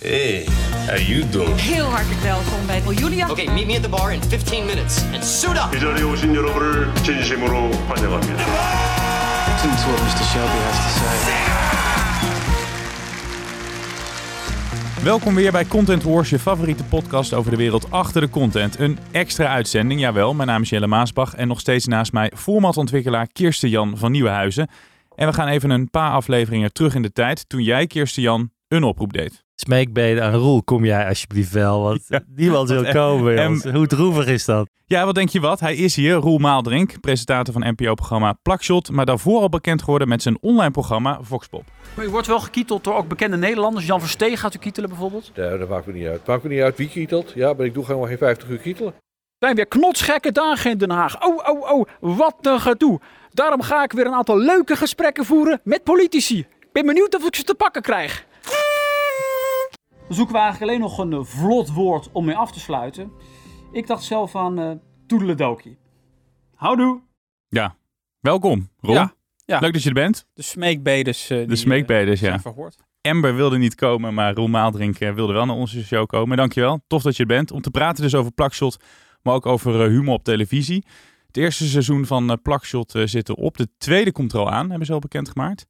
Hey, how you doing? Heel hartelijk welkom bij Julia. Okay, meet me at the bar in 15 minutes and suit up. 이 자리에 오신 여러분을 진심으로 환영합니다. Listen to what Mr. Shelby has to say. Welkom weer bij Content Wars, je favoriete podcast over de wereld achter de content. Een extra uitzending, jawel. Mijn naam is Jelle Maasbach en nog steeds naast mij formatontwikkelaar Kirsten Jan van Nieuwenhuizen. En we gaan even een paar afleveringen terug in de tijd toen jij, Kirsten Jan, een oproep deed. Smeekbeden aan Roel, kom jij alsjeblieft wel, want Ja. niemand wil komen. en-. Hoe droevig is dat? Ja, wat denk je wat? Hij is hier, Roel Maaldrink, presentator van NPO-programma Plakshot, maar daarvoor al bekend geworden met zijn online programma Voxpop. Maar u wordt wel gekieteld door ook bekende Nederlanders. Jan Versteeg gaat u kietelen bijvoorbeeld. Ja, dat maakt me niet uit. Het maakt me niet uit wie kietelt. Ja, maar ik doe gewoon geen 50 uur kietelen. zijn weer knotsgekke dagen in Den Haag. Oh, oh, oh, wat een gedoe. Daarom ga ik weer een aantal leuke gesprekken voeren met politici. Ik ben benieuwd of ik ze te pakken krijg. Dan zoeken we eigenlijk alleen nog een eh, vlot woord om mee af te sluiten. Ik dacht zelf aan uh, toedeledokie. Houdoe. Ja, welkom, Roel. Ja, ja. Leuk dat je er bent. De smeekbedes. eh, De smeekbedes, ja. verhoord. Amber wilde niet komen, maar Roel Maaldrink wilde wel naar onze show komen. Dankjewel, tof dat je er bent. Om te praten dus over Plakshot, maar ook over humor op televisie. Het eerste seizoen van Plakshot zit erop. De tweede komt er al aan, hebben ze al bekendgemaakt.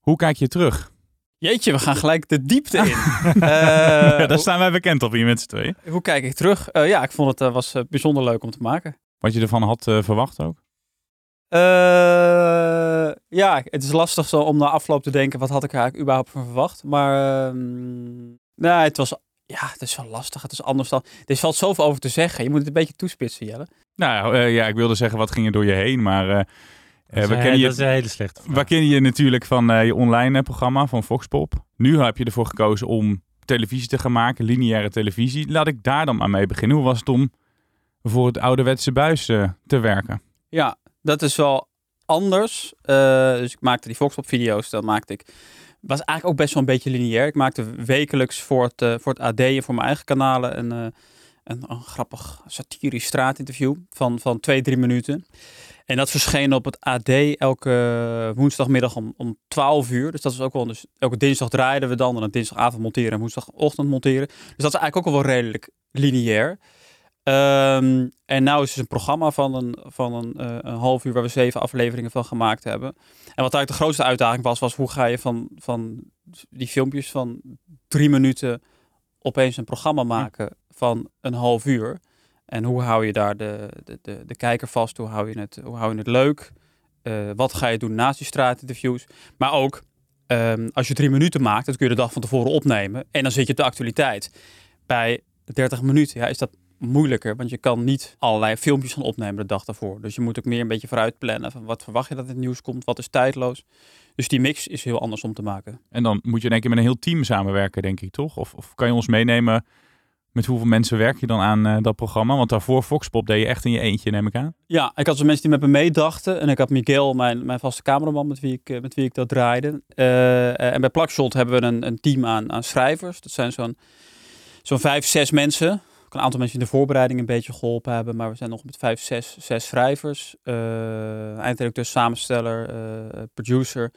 Hoe kijk je terug? Jeetje, we gaan gelijk de diepte in. ja, Eh, daar staan wij bekend op hier met z'n tweeën. Hoe kijk ik terug? Eh, ja, ik vond het eh, was bijzonder leuk om te maken. Wat je ervan had verwacht ook? Ja, het is lastig zo om na afloop te denken, wat had ik er eigenlijk überhaupt van verwacht? Maar nou, het was, ja, het is wel lastig. Het is anders dan, er valt zoveel over te zeggen. Je moet het een beetje toespitsen, Jelle. Nou ja, ik wilde zeggen wat ging er door je heen, maar eh, we dat, is, kennen een- je... dat is een hele slechte vraag. We kennen je natuurlijk van eh, je online eh, programma van Foxpop. Nu heb je ervoor gekozen om televisie te gaan maken, lineaire televisie. Laat ik daar dan maar mee beginnen. Hoe was het om voor het ouderwetse buis te werken? Ja, dat is wel anders. Eh, dus ik maakte die Voxpop-video's, dat maakte ik. Was eigenlijk ook best wel een beetje lineair. Ik maakte wekelijks voor het, voor het AD en voor mijn eigen kanalen een, eh, een, een grappig satirisch straatinterview van, van twee, drie minuten. En dat verscheen op het AD elke woensdagmiddag om, om 12 uur. Dus dat is ook wel. Dus elke dinsdag draaiden we dan. En dan dinsdagavond monteren en woensdagochtend monteren. Dus dat is eigenlijk ook al wel redelijk lineair. Ehm, en nou is het een programma van een, van een, eh, een half uur waar we zeven afleveringen van gemaakt hebben. En wat eigenlijk de grootste uitdaging was, was hoe ga je van, van die filmpjes van drie minuten opeens een programma maken van een half uur. En hoe hou je daar de, de, de, kijker vast? Hoe hou je het, hoe hou je het leuk? Eh, wat ga je doen naast die straatinterviews? Maar ook, ehm, als je drie minuten maakt, dat kun je de dag van tevoren opnemen. En dan zit je op de actualiteit. Bij 30 minuten ja, is dat moeilijker, want je kan niet allerlei filmpjes gaan opnemen de dag daarvoor. Dus je moet ook meer een beetje vooruit plannen van wat verwacht je dat het nieuws komt, wat is tijdloos. Dus die mix is heel anders om te maken. En dan moet je één keer met een heel team samenwerken, denk ik, toch? Of, of kan je ons meenemen met hoeveel mensen werk je dan aan eh, dat programma? Want daarvoor Foxpop deed je echt in je eentje, neem ik aan. Ja, ik had zo mensen die met me meedachten. En ik had Miguel, mijn, mijn vaste cameraman, met wie ik, eh, met wie ik dat draaide. Eh, en bij Plakshot hebben we een, een team aan, aan schrijvers. Dat zijn zo'n zo'n vijf, zes mensen. Ook een aantal mensen die de voorbereiding een beetje geholpen hebben. Maar we zijn nog met vijf, zes, zes schrijvers. Eh eindredacteur, samensteller, producer.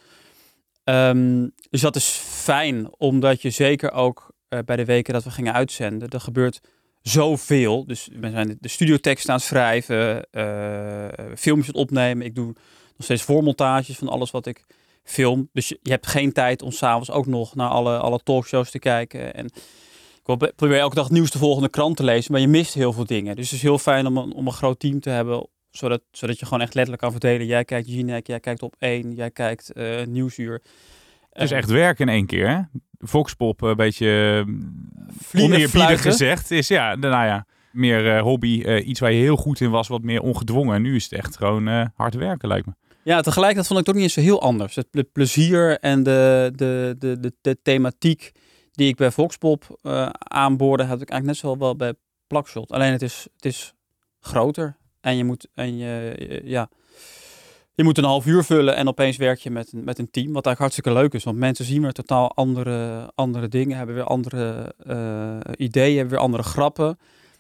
Ehm, dus dat is fijn, omdat je zeker ook eh, bij de weken dat we gingen uitzenden, er gebeurt zoveel. Dus we zijn de- studiotekst aan het schrijven, eh, filmpjes aan het opnemen. Ik doe nog steeds voormontages van alles wat ik film. Dus je, hebt geen tijd om s'avonds ook nog naar alle, alle talkshows te kijken. En ik probeer elke dag nieuws de krant te lezen, maar je mist heel veel dingen. Dus het is heel fijn om een, om een groot team te hebben, zodat, zodat je gewoon echt letterlijk kan verdelen. Jij kijkt Jinek, jij kijkt op één, jij kijkt eh, Nieuwsuur. Het is Eh, echt werken in één keer, hè? Foxpop, een beetje eh, Vliegen, oneerbiedig gezegd, is ja, nou ja, meer eh, hobby. eh, iets waar je heel goed in was, wat meer ongedwongen. En nu is het echt gewoon eh, hard werken, lijkt me. Ja, tegelijkertijd vond ik het ook niet eens zo heel anders. Het ple- plezier en de, de, de, de, de thematiek die ik bij Voxpop eh aanboorde, heb ik eigenlijk net zo wel bij Plakshot. Alleen het is, het is groter en je moet, en je- ja, je moet een half uur vullen en opeens werk je met, een- met een team. Wat eigenlijk hartstikke leuk is, want mensen zien weer totaal andere, andere dingen, hebben weer andere eh, ideeën, hebben weer andere grappen.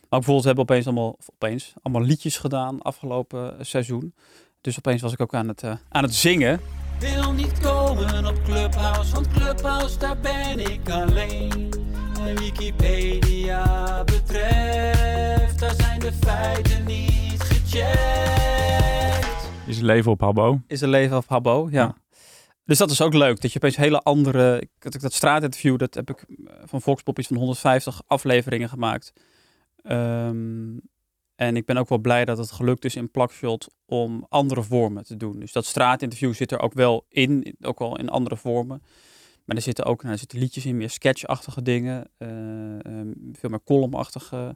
Maar bijvoorbeeld, we hebben opeens allemaal, opeens, allemaal liedjes gedaan afgelopen seizoen. Dus opeens was ik ook aan het, eh, aan het zingen. Wil niet komen op Clubhouse, want Clubhouse daar ben ik alleen. Wikipedia betreft, daar zijn de feiten niet gecheckt. Is het leven op Habbo? Is een leven op Habbo, ja. Dus dat is ook leuk, dat je opeens hele andere... Dat, ik dat straatinterview, dat heb ik eh, van Volkspop iets van 150 afleveringen gemaakt. Ehm, en ik ben ook wel blij dat het gelukt is in Plakshot om andere vormen te doen. Dus dat straatinterview zit er ook wel in, ook wel in andere vormen. Maar er zitten ook nou, er zitten liedjes in, meer sketchachtige dingen. eh, ehm, veel meer columnachtige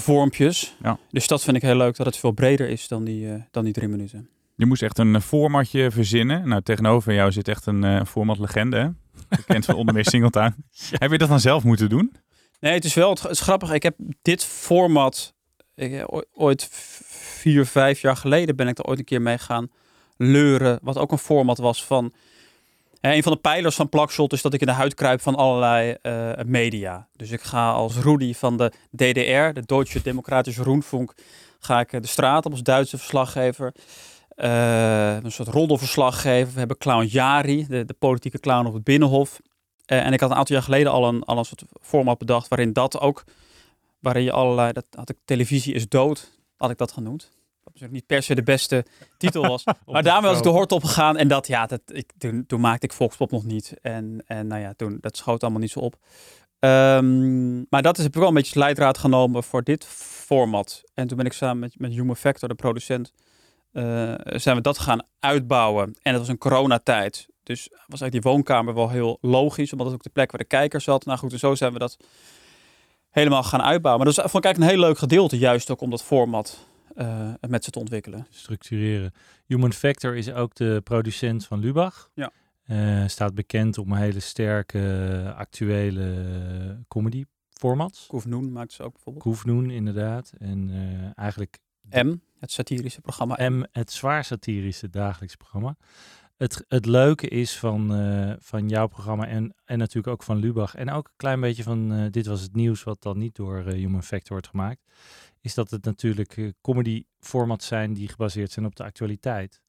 vormpjes. Ja. Dus dat vind ik heel leuk, dat het veel breder is dan die, eh, dan die drie minuten. Je moest echt een eh, formatje verzinnen. Nou, tegenover jou zit echt een eh formatlegende, hè? Bekend van onder meer Singletown. Heb je dat dan zelf moeten doen? Nee, het is wel het, is grappig. Ik heb dit format ik, ooit- vier, vijf jaar geleden ben ik er ooit een keer mee gaan leuren. Wat ook een format was van. Hè, een van de pijlers van Plakshot is dat ik in de huid kruip van allerlei eh, media. Dus ik ga als Rudy van de DDR, de Deutsche Demokratische Rundfunk, ga ik eh, de straat op als Duitse verslaggever. Eh, een soort roddelverslaggever. We hebben clown Jari, de, politieke clown op het Binnenhof. Eh, en ik had een aantal jaar geleden al een, al een soort format bedacht waarin dat ook, waarin je allerlei, dat had ik televisie is dood, had ik dat genoemd. Wat natuurlijk niet per se de beste titel was. maar daarmee was ik de hort op gegaan en dat, ja, dat, ik, toen, toen maakte ik Volkspop nog niet. En, en nou ja, toen, dat schoot allemaal niet zo op. Ehm, maar dat is, heb ik wel een beetje als leidraad genomen voor dit format. En toen ben ik samen met, met Human Factor, de producent, eh, zijn we dat gaan uitbouwen. En het was een coronatijd. Dus was eigenlijk die woonkamer wel heel logisch, omdat het ook de plek waar de kijker zat. Nou goed, en zo zijn we dat helemaal gaan uitbouwen. Maar dat is, vond ik eigenlijk een heel leuk gedeelte, juist ook om dat format eh, met ze te ontwikkelen. Structureren. Human Factor is ook de producent van Lubach. Ja. Eh, staat bekend om hele sterke, actuele comedy formats. Koef Noen maakt ze ook bijvoorbeeld. Koefnoen, inderdaad. En eh, eigenlijk M, het satirische programma. M, het zwaar satirische dagelijks programma. Het, het leuke is van, van jouw programma en, en natuurlijk ook van Lubach en ook een klein beetje van Dit Was Het Nieuws, wat dan niet door Human Factor wordt gemaakt, is dat het natuurlijk eh, comedy formats zijn die gebaseerd zijn op de actualiteit.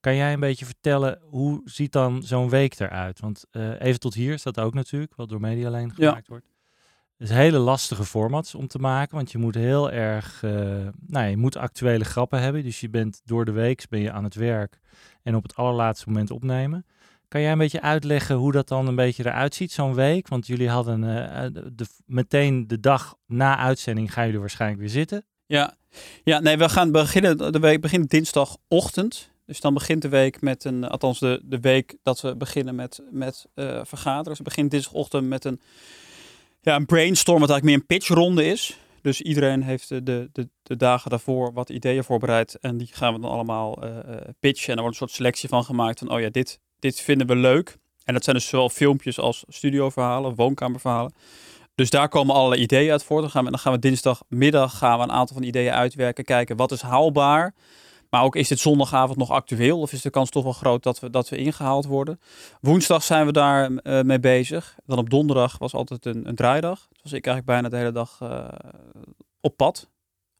Kan jij een beetje vertellen, hoe ziet dan zo'n week eruit? Want eh, even tot hier staat ook natuurlijk, wat door Medialijn Ja. gemaakt wordt. Het is hele lastige formats om te maken, want je moet heel erg, eh, nou, je moet actuele grappen hebben. Dus je bent door de week ben je aan het werk en op het allerlaatste moment opnemen. Kan jij een beetje uitleggen hoe dat dan een beetje eruit ziet, zo'n week? Want jullie hadden eh, de- meteen de dag na uitzending gaan jullie waarschijnlijk weer zitten. Ja. ja, nee, we gaan beginnen. De week begint dinsdagochtend. Dus dan begint de week met een, althans de, de week dat we beginnen met, met eh, vergaderen. Dus we beginnen dinsdagochtend met een, ja, een brainstorm, wat eigenlijk meer een pitchronde is. Dus iedereen heeft de, de, de, dagen daarvoor wat ideeën voorbereid. En die gaan we dan allemaal eh, eh, pitchen. En er wordt een soort selectie van gemaakt van, oh ja, dit, dit vinden we leuk. En dat zijn dus zowel filmpjes als studioverhalen, woonkamerverhalen. Dus daar komen allerlei ideeën uit voort. Dan gaan we, dan gaan we dinsdagmiddag gaan we een aantal van die ideeën uitwerken. Kijken wat is haalbaar. Maar ook is dit zondagavond nog actueel? Of is de kans toch wel groot dat we, dat we ingehaald worden? Woensdag zijn we daar eh, mee bezig. Dan op donderdag was altijd een, een draaidag. Dus was ik eigenlijk bijna de hele dag eh, op pad.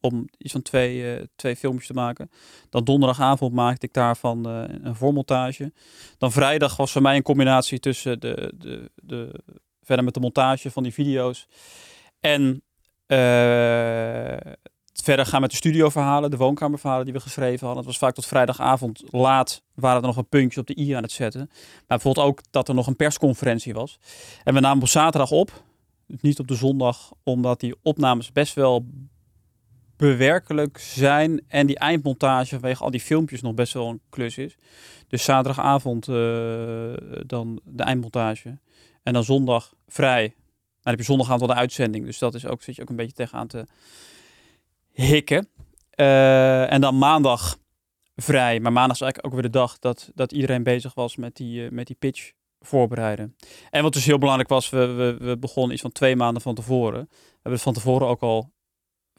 Om iets van twee, eh, twee filmpjes te maken. Dan donderdagavond maakte ik daarvan eh, een voormontage. Dan vrijdag was voor mij een combinatie tussen de, de, de, verder met de montage van die video's. En eh, verder gaan met de studioverhalen, de woonkamerverhalen die we geschreven hadden. Het was vaak tot vrijdagavond laat waren er nog een puntje op de i aan het zetten. Maar bijvoorbeeld ook dat er nog een persconferentie was. En we namen op zaterdag op, niet op de zondag, omdat die opnames best wel bewerkelijk zijn en die eindmontage vanwege al die filmpjes nog best wel een klus is. Dus zaterdagavond eh, dan de eindmontage en dan zondag vrij. Dan heb je zondagavond wel de uitzending, dus dat is ook zit je ook een beetje tegenaan te hikken. Eh, en dan maandag vrij, maar maandag is eigenlijk ook weer de dag dat, dat iedereen bezig was met die, eh, met die pitch voorbereiden. En wat dus heel belangrijk was, we, we, we begonnen iets van twee maanden van tevoren. We hebben van tevoren ook al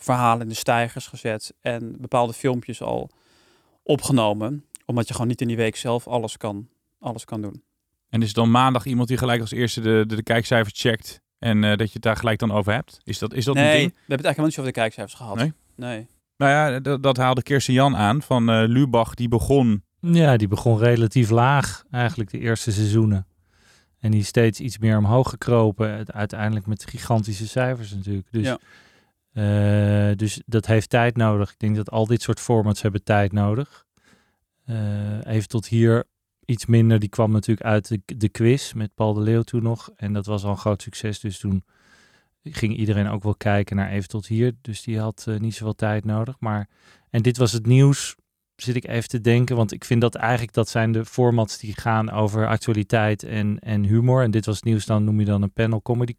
verhalen in de stijgers gezet en bepaalde filmpjes al opgenomen. Omdat je gewoon niet in die week zelf alles kan, alles kan doen. En is het dan maandag iemand die gelijk als eerste de, de, de kijkcijfers checkt en eh, dat je het daar gelijk dan over hebt? Is dat, is dat nee, een we hebben het eigenlijk helemaal niet over de kijkcijfers gehad. Nee? Nee. Nou ja, dat, dat haalde Kirsten Jan aan van eh, Lubach, die begon. Ja, die begon relatief laag eigenlijk de eerste seizoenen. En die is steeds iets meer omhoog gekropen. Uiteindelijk met gigantische cijfers natuurlijk. Dus, Ja. Eh, dus dat heeft tijd nodig. Ik denk dat al dit soort formats hebben tijd nodig. Eh, even tot hier iets minder. Die kwam natuurlijk uit de, de quiz met Paul de Leeuw toen nog. En dat was al een groot succes. Dus toen ging iedereen ook wel kijken naar even tot hier. Dus die had eh, niet zoveel tijd nodig. Maar, en dit was het nieuws, zit ik even te denken. Want ik vind dat eigenlijk, dat zijn de formats die gaan over actualiteit en, en humor. En dit was nieuws, dan noem je dan een panel comedy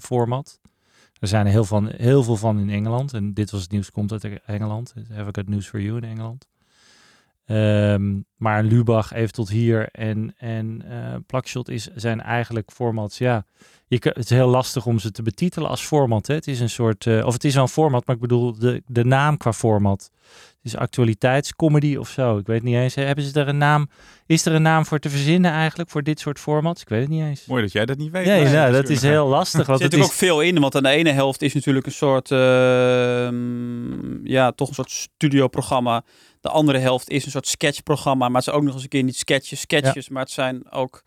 format. Er zijn er heel, van, heel veel van in Engeland. En dit was het nieuws, komt uit Engeland. Have I got news for you in Engeland. Ehm, maar Lubach even tot hier en, en eh Plakshot is, zijn eigenlijk formats, ja, je, het is heel lastig om ze te betitelen als format. Hè. Het is een soort, eh, of het is wel een format, maar ik bedoel de, de naam qua format. Het is actualiteitscomedy of zo. Ik weet niet eens. Hebben ze er een naam? Is er een naam voor te verzinnen eigenlijk voor dit soort formats? Ik weet het niet eens. Mooi dat jij dat niet weet. Nee, Maar- nou, dat is heel lastig. Er Want zit het natuurlijk is, ook veel in, want aan de ene helft is natuurlijk een soort, ehm, ja, toch een soort studioprogramma. De andere helft is een soort sketchprogramma, maar het is ook nog eens een keer niet sketches, sketches, maar het zijn ook,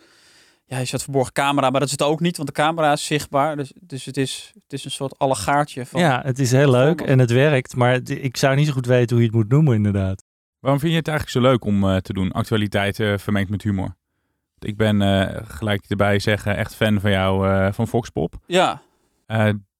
ja, je zet verborgen camera, maar dat is het ook niet, want de camera is zichtbaar. Dus, dus het, is, het is een soort allegaartje van. ja, het is heel leuk en het werkt, maar het- ik zou niet zo goed weten hoe je het moet noemen inderdaad. Waarom vind je het eigenlijk zo leuk om eh, te doen? Actualiteit eh, vermengd met humor. Ik ben eh, gelijk erbij zeggen echt fan van jou eh, van Foxpop. ja.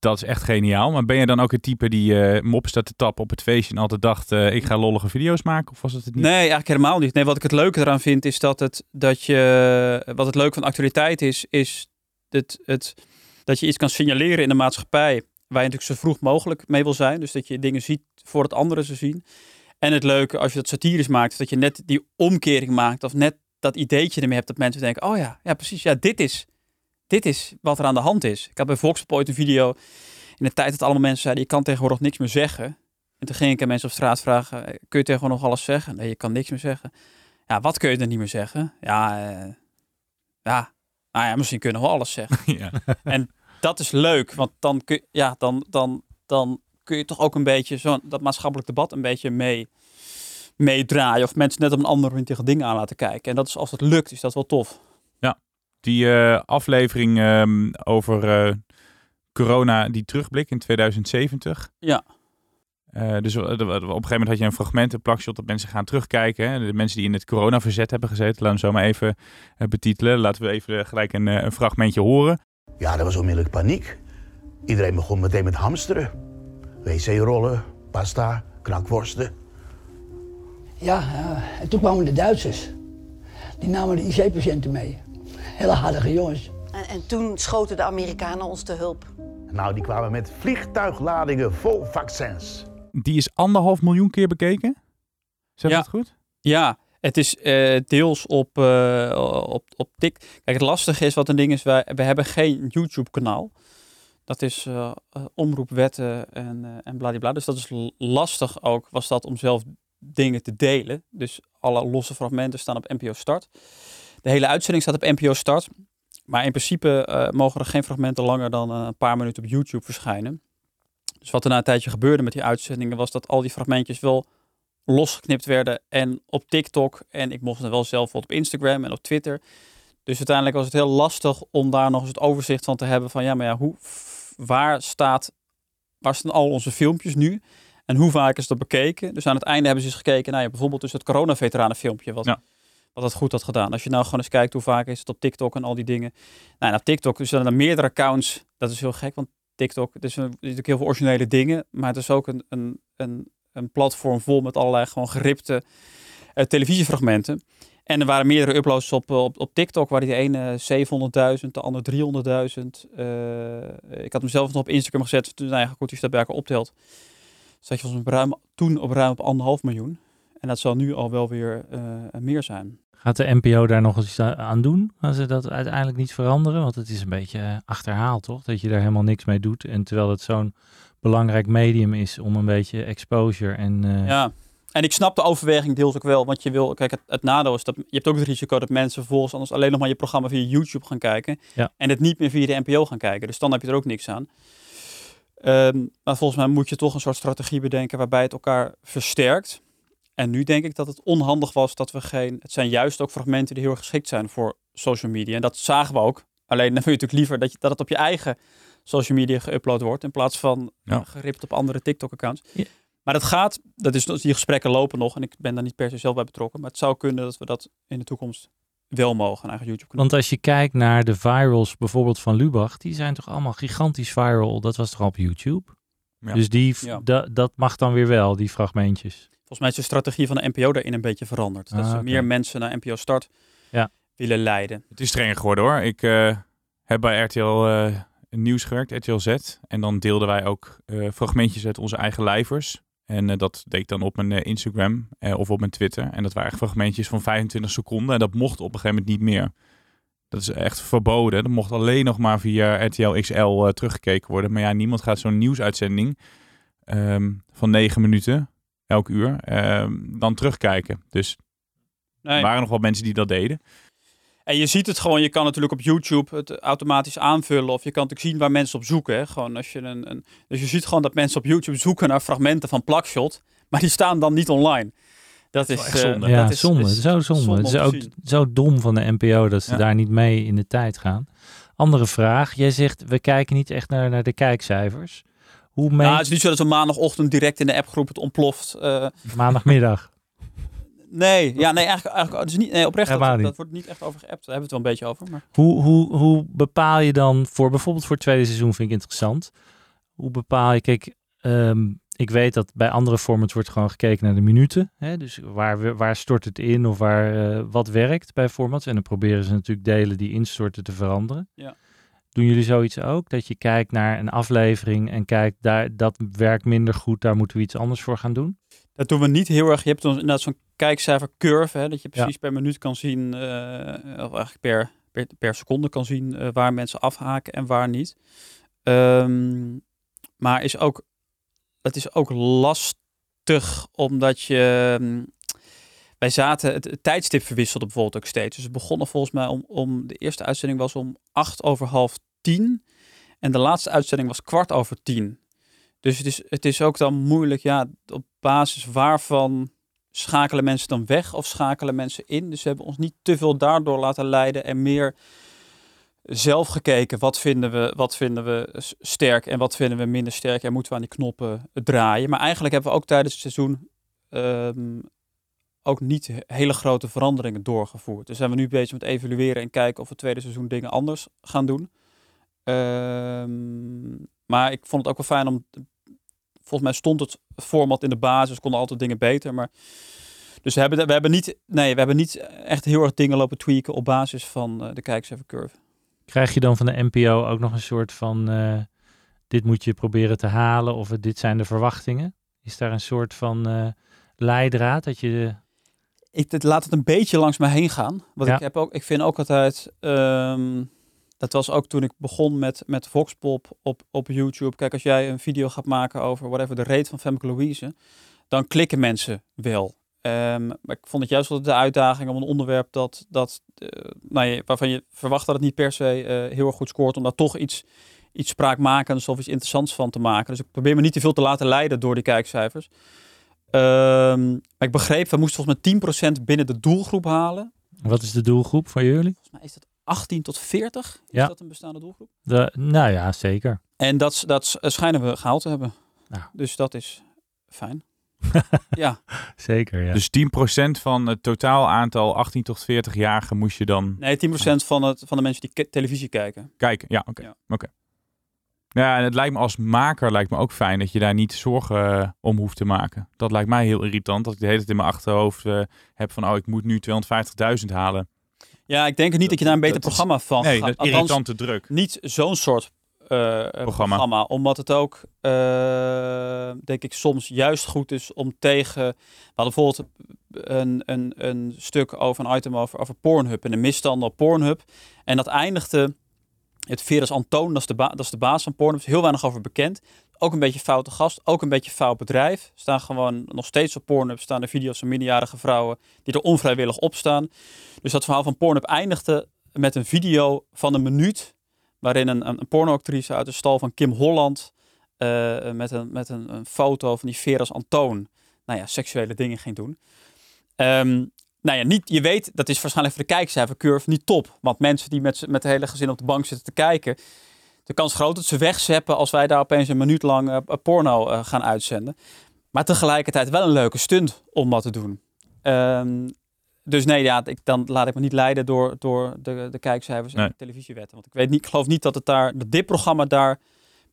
Dat is echt geniaal. Maar ben je dan ook het type die eh mop staat te tappen op het feestje en altijd dacht eh, ik ga lollige video's maken? Of was het het niet? Nee, eigenlijk helemaal niet. Nee, wat ik het leuke eraan vind is dat het dat je wat het leuke van actualiteit is, is het, het dat je iets kan signaleren in de maatschappij waar je natuurlijk zo vroeg mogelijk mee wil zijn. Dus dat je dingen ziet voordat anderen ze zien. En het leuke als je dat satirisch maakt, dat je net die omkering maakt of net dat ideetje ermee hebt dat mensen denken, oh ja, ja precies, ja dit is, dit is wat er aan de hand is. Ik had bij Volkspop ooit een video in de tijd dat allemaal mensen zeiden, je kan tegenwoordig niks meer zeggen. En toen ging ik aan mensen op straat vragen, eh, kun je tegenwoordig nog alles zeggen? Nee, je kan niks meer zeggen. Ja, wat kun je dan niet meer zeggen? Ja, eh, ja, nou ja, misschien kunnen we alles zeggen. ja. Dat is leuk, want dan kun, ja, dan, dan, dan kun je toch ook een beetje zo dat maatschappelijk debat een beetje mee meedraaien. Of mensen net op een andere manier tegen dingen aan laten kijken. En dat is, als dat lukt, is dat wel tof. Die eh, aflevering ehm, over eh, corona, die terugblik in 2070. Ja. Eh, dus op een gegeven moment had je een fragment, een plakshot, dat mensen gaan terugkijken. Hè? De mensen die in het coronaverzet hebben gezeten. Laten we zo maar even betitelen. Laten we even gelijk een, een fragmentje horen. Ja, er was onmiddellijk paniek. Iedereen begon meteen met hamsteren. Wc-rollen, pasta, knakworsten. Ja, ja, en toen kwamen de Duitsers. Die namen de IC-patiënten mee. Hele hardige jongens. En, en toen schoten de Amerikanen ons te hulp. Nou, die kwamen met vliegtuigladingen vol vaccins. Die is anderhalf miljoen keer bekeken. Zeg Ja. dat goed? Ja, het is eh, deels op, eh op, op Tik. Kijk, het lastige is wat een ding is, wij, we hebben geen YouTube-kanaal. Dat is eh, eh, omroepwetten en, eh en bladibla. Dus dat is lastig ook, was dat om zelf dingen te delen. Dus alle losse fragmenten staan op NPO Start. De hele uitzending staat op NPO Start. Maar in principe eh, mogen er geen fragmenten langer dan eh, een paar minuten op YouTube verschijnen. Dus wat er na een tijdje gebeurde met die uitzendingen was dat al die fragmentjes wel losgeknipt werden en op TikTok en ik mocht het wel zelf op Instagram en op Twitter. Dus uiteindelijk was het heel lastig om daar nog eens het overzicht van te hebben van ja, maar ja, hoe, waar staat, waar staan al onze filmpjes nu en hoe vaak is dat bekeken? Dus aan het einde hebben ze eens gekeken, nou ja, bijvoorbeeld dus het corona-veteranenfilmpje wat, Ja. Wat het goed had gedaan. Als je nou gewoon eens kijkt hoe vaak is het op TikTok en al die dingen. Nou, TikTok dus zijn er meerdere accounts. Dat is heel gek, want TikTok, het is zitten natuurlijk heel veel originele dingen, maar het is ook een, een, een, een platform vol met allerlei gewoon geripte eh, televisiefragmenten. En er waren meerdere uploads op, op, op TikTok, waar die ene 700.000, de ander 300.000. Eh, ik had hem zelf nog op Instagram gezet, toen ja, goed, als je dat bij elkaar optelt, zat je mij ruim, toen op ruim op anderhalf miljoen. En dat zal nu al wel weer eh, meer zijn. Gaat de NPO daar nog eens aan doen als ze dat uiteindelijk niet veranderen? Want het is een beetje eh, achterhaald, toch? Dat je daar helemaal niks mee doet. En terwijl het zo'n belangrijk medium is om een beetje exposure en... eh, Ja, en ik snap de overweging deels ook wel, want je wil, kijk, het, het nadeel is dat je hebt ook het risico dat mensen vervolgens anders alleen nog maar je programma via YouTube gaan kijken Ja. en het niet meer via de NPO gaan kijken. Dus dan heb je er ook niks aan. Ehm, maar volgens mij moet je toch een soort strategie bedenken waarbij het elkaar versterkt. En nu denk ik dat het onhandig was dat we geen... Het zijn juist ook fragmenten die heel erg geschikt zijn voor social media. En dat zagen we ook. Alleen dan wil je natuurlijk liever dat, je, dat het op je eigen social media geüpload wordt. In plaats van Ja. geript op andere TikTok-accounts. Maar dat gaat, dat is, die gesprekken lopen nog. En ik ben daar niet per se zelf bij betrokken. Maar het zou kunnen dat we dat in de toekomst wel mogen. Eigen YouTube-kanaal. Want als je kijkt naar de virals bijvoorbeeld van Lubach, die zijn toch allemaal gigantisch viral. Dat was toch op YouTube? Ja. Dus die, Ja. da- dat mag dan weer wel, die fragmentjes. Volgens mij is de strategie van de NPO daarin een beetje veranderd. Dat Ah, ze oké. meer mensen naar NPO Start Ja. willen leiden. Het is strenger geworden hoor. Ik eh, heb bij RTL eh, Nieuws gewerkt, RTL Z. En dan deelden wij ook eh, fragmentjes uit onze eigen lijvers. En eh, dat deed ik dan op mijn Instagram eh, of op mijn Twitter. En dat waren echt fragmentjes van 25 seconden. En dat mocht op een gegeven moment niet meer. Dat is echt verboden. Dat mocht alleen nog maar via RTL XL teruggekeken worden. Maar ja, niemand gaat zo'n nieuwsuitzending ehm, van 9 minuten elk uur ehm, dan terugkijken. Dus Nee. er waren nog wel mensen die dat deden. En je ziet het gewoon, je kan natuurlijk op YouTube het automatisch aanvullen. Of je kan natuurlijk zien waar mensen op zoeken. Hè? Gewoon als je een, een, dus je ziet gewoon dat mensen op YouTube zoeken naar fragmenten van Plakshot. Maar die staan dan niet online. Dat is, eh, zonde. ja, dat is, zonde. is zo zonde. Het is ook zien. zo dom van de NPO dat ze Ja. daar niet mee in de tijd gaan. Andere vraag. Jij zegt, we kijken niet echt naar, naar de kijkcijfers. Hoe mee... Nou, het is niet zo dat we maandagochtend direct in de appgroep het ontploft. eh, Maandagmiddag. nee, ja, nee, eigenlijk, eigenlijk is niet, nee, oprecht, dat, wordt niet echt over geappt. Daar hebben we het wel een beetje over. Maar... Hoe, hoe, hoe bepaal je dan voor bijvoorbeeld voor het tweede seizoen vind ik interessant. Hoe bepaal je, kijk, ehm, ik weet dat bij andere formats wordt gewoon gekeken naar de minuten. Hè? Dus waar, we- waar stort het in of waar, eh, wat werkt bij formats. En dan proberen ze natuurlijk delen die instorten te veranderen. Ja. Doen jullie zoiets ook? Dat je kijkt naar een aflevering en kijkt, daar, dat werkt minder goed, daar moeten we iets anders voor gaan doen? Dat doen we niet heel erg. Je hebt dan inderdaad zo'n kijkcijfer curve, hè, dat je Ja. precies per minuut kan zien, eh, of eigenlijk per, per, per seconde kan zien eh, waar mensen afhaken en waar niet. Ehm, maar is ook, het is ook lastig omdat je. Wij zaten, het, tijdstip verwisselde bijvoorbeeld ook steeds. Dus het begon volgens mij om, om, de eerste uitzending was om acht over half tien. En de laatste uitzending was kwart over tien. Dus het is, het is ook dan moeilijk, ja, op basis waarvan schakelen mensen dan weg of schakelen mensen in. Dus we hebben ons niet te veel daardoor laten leiden en meer zelf gekeken. Wat vinden we, wat vinden we sterk en wat vinden we minder sterk en moeten we aan die knoppen draaien. Maar eigenlijk hebben we ook tijdens het seizoen ehm, ook niet he- hele grote veranderingen doorgevoerd. Dus zijn we nu bezig met evalueren en kijken of we het tweede seizoen dingen anders gaan doen. Ehm, maar ik vond het ook wel fijn om. Volgens mij stond het format in de basis, konden altijd dingen beter. Maar dus we hebben, we hebben niet, nee, we hebben niet echt heel erg dingen lopen tweaken op basis van eh, de kijkcijfer curve. Krijg je dan van de NPO ook nog een soort van, eh, dit moet je proberen te halen of dit zijn de verwachtingen? Is daar een soort van eh, leidraad dat je... ik het, laat het een beetje langs me heen gaan. Want Ja. ik, heb ook, ik vind ook altijd. ehm, dat was ook toen ik begon met, met Voxpop op, op YouTube. Kijk, als jij een video gaat maken over whatever de reet van Femke Louise, dan klikken mensen wel. Ehm, maar ik vond het juist wel de uitdaging om een onderwerp dat, dat, eh, nou ja, waarvan je verwacht dat het niet per se eh, heel erg goed scoort, om daar toch iets, iets spraakmakends of iets interessants van te maken. Dus ik probeer me niet te veel te laten leiden door die kijkcijfers. Ehm, ik begreep, we moesten volgens mij 10% binnen de doelgroep halen. Wat is de doelgroep van jullie? Volgens mij is dat 18 tot 40. Is Ja. dat een bestaande doelgroep? De, nou ja, zeker. En dat, dat schijnen we gehaald te hebben. Nou. Dus dat is fijn. ja. Zeker, ja. Dus 10% van het totaal aantal 18 tot 40-jarigen moest je dan Nee, 10% van, het, van de mensen die televisie kijken. kijken. Ja, oké. Ja. oké. Ja, en het lijkt me als maker lijkt me ook fijn dat je daar niet zorgen eh, om hoeft te maken. Dat lijkt mij heel irritant, dat ik de hele tijd in mijn achterhoofd eh, heb van, oh, ik moet nu 250.000 halen. Ja, ik denk niet dat, je daar een beter is- programma van Nee, gaat. dat is Althans, irritante druk. Niet zo'n soort eh, programma. Omdat het ook, denk ik, soms juist goed is om tegen... We hadden bijvoorbeeld een, een, een stuk over een item over, over Pornhub en de misstanden op Pornhub. En dat eindigde... Het Veres Antoon, dat is, de dat is de baas van Pornhub, heel weinig over bekend. Ook een beetje foute gast, ook een beetje fout bedrijf. Staan gewoon nog steeds op Pornhub, staan er video's van minderjarige vrouwen die er onvrijwillig op staan. Dus dat verhaal van Pornhub eindigde met een video van een minuut waarin een, een, een pornoactrice uit de stal van Kim Holland eh, met, een, met een, een foto van die Veras Antoon nou ja, seksuele dingen ging doen. Ehm, nou ja, niet, je weet, dat is waarschijnlijk voor de kijkcijfercurve niet top. Want mensen die met, met het hele gezin op de bank zitten te kijken, de kans groot dat ze wegzeppen als wij daar opeens een minuut lang eh, porno eh, gaan uitzenden. Maar tegelijkertijd wel een leuke stunt om dat te doen. Ehm, dus nee, ja, ik, dan laat ik me niet leiden door, door de, de kijkcijfers en Nee. de televisiewetten. Want ik weet niet, ik geloof niet dat, het daar, dat dit programma daar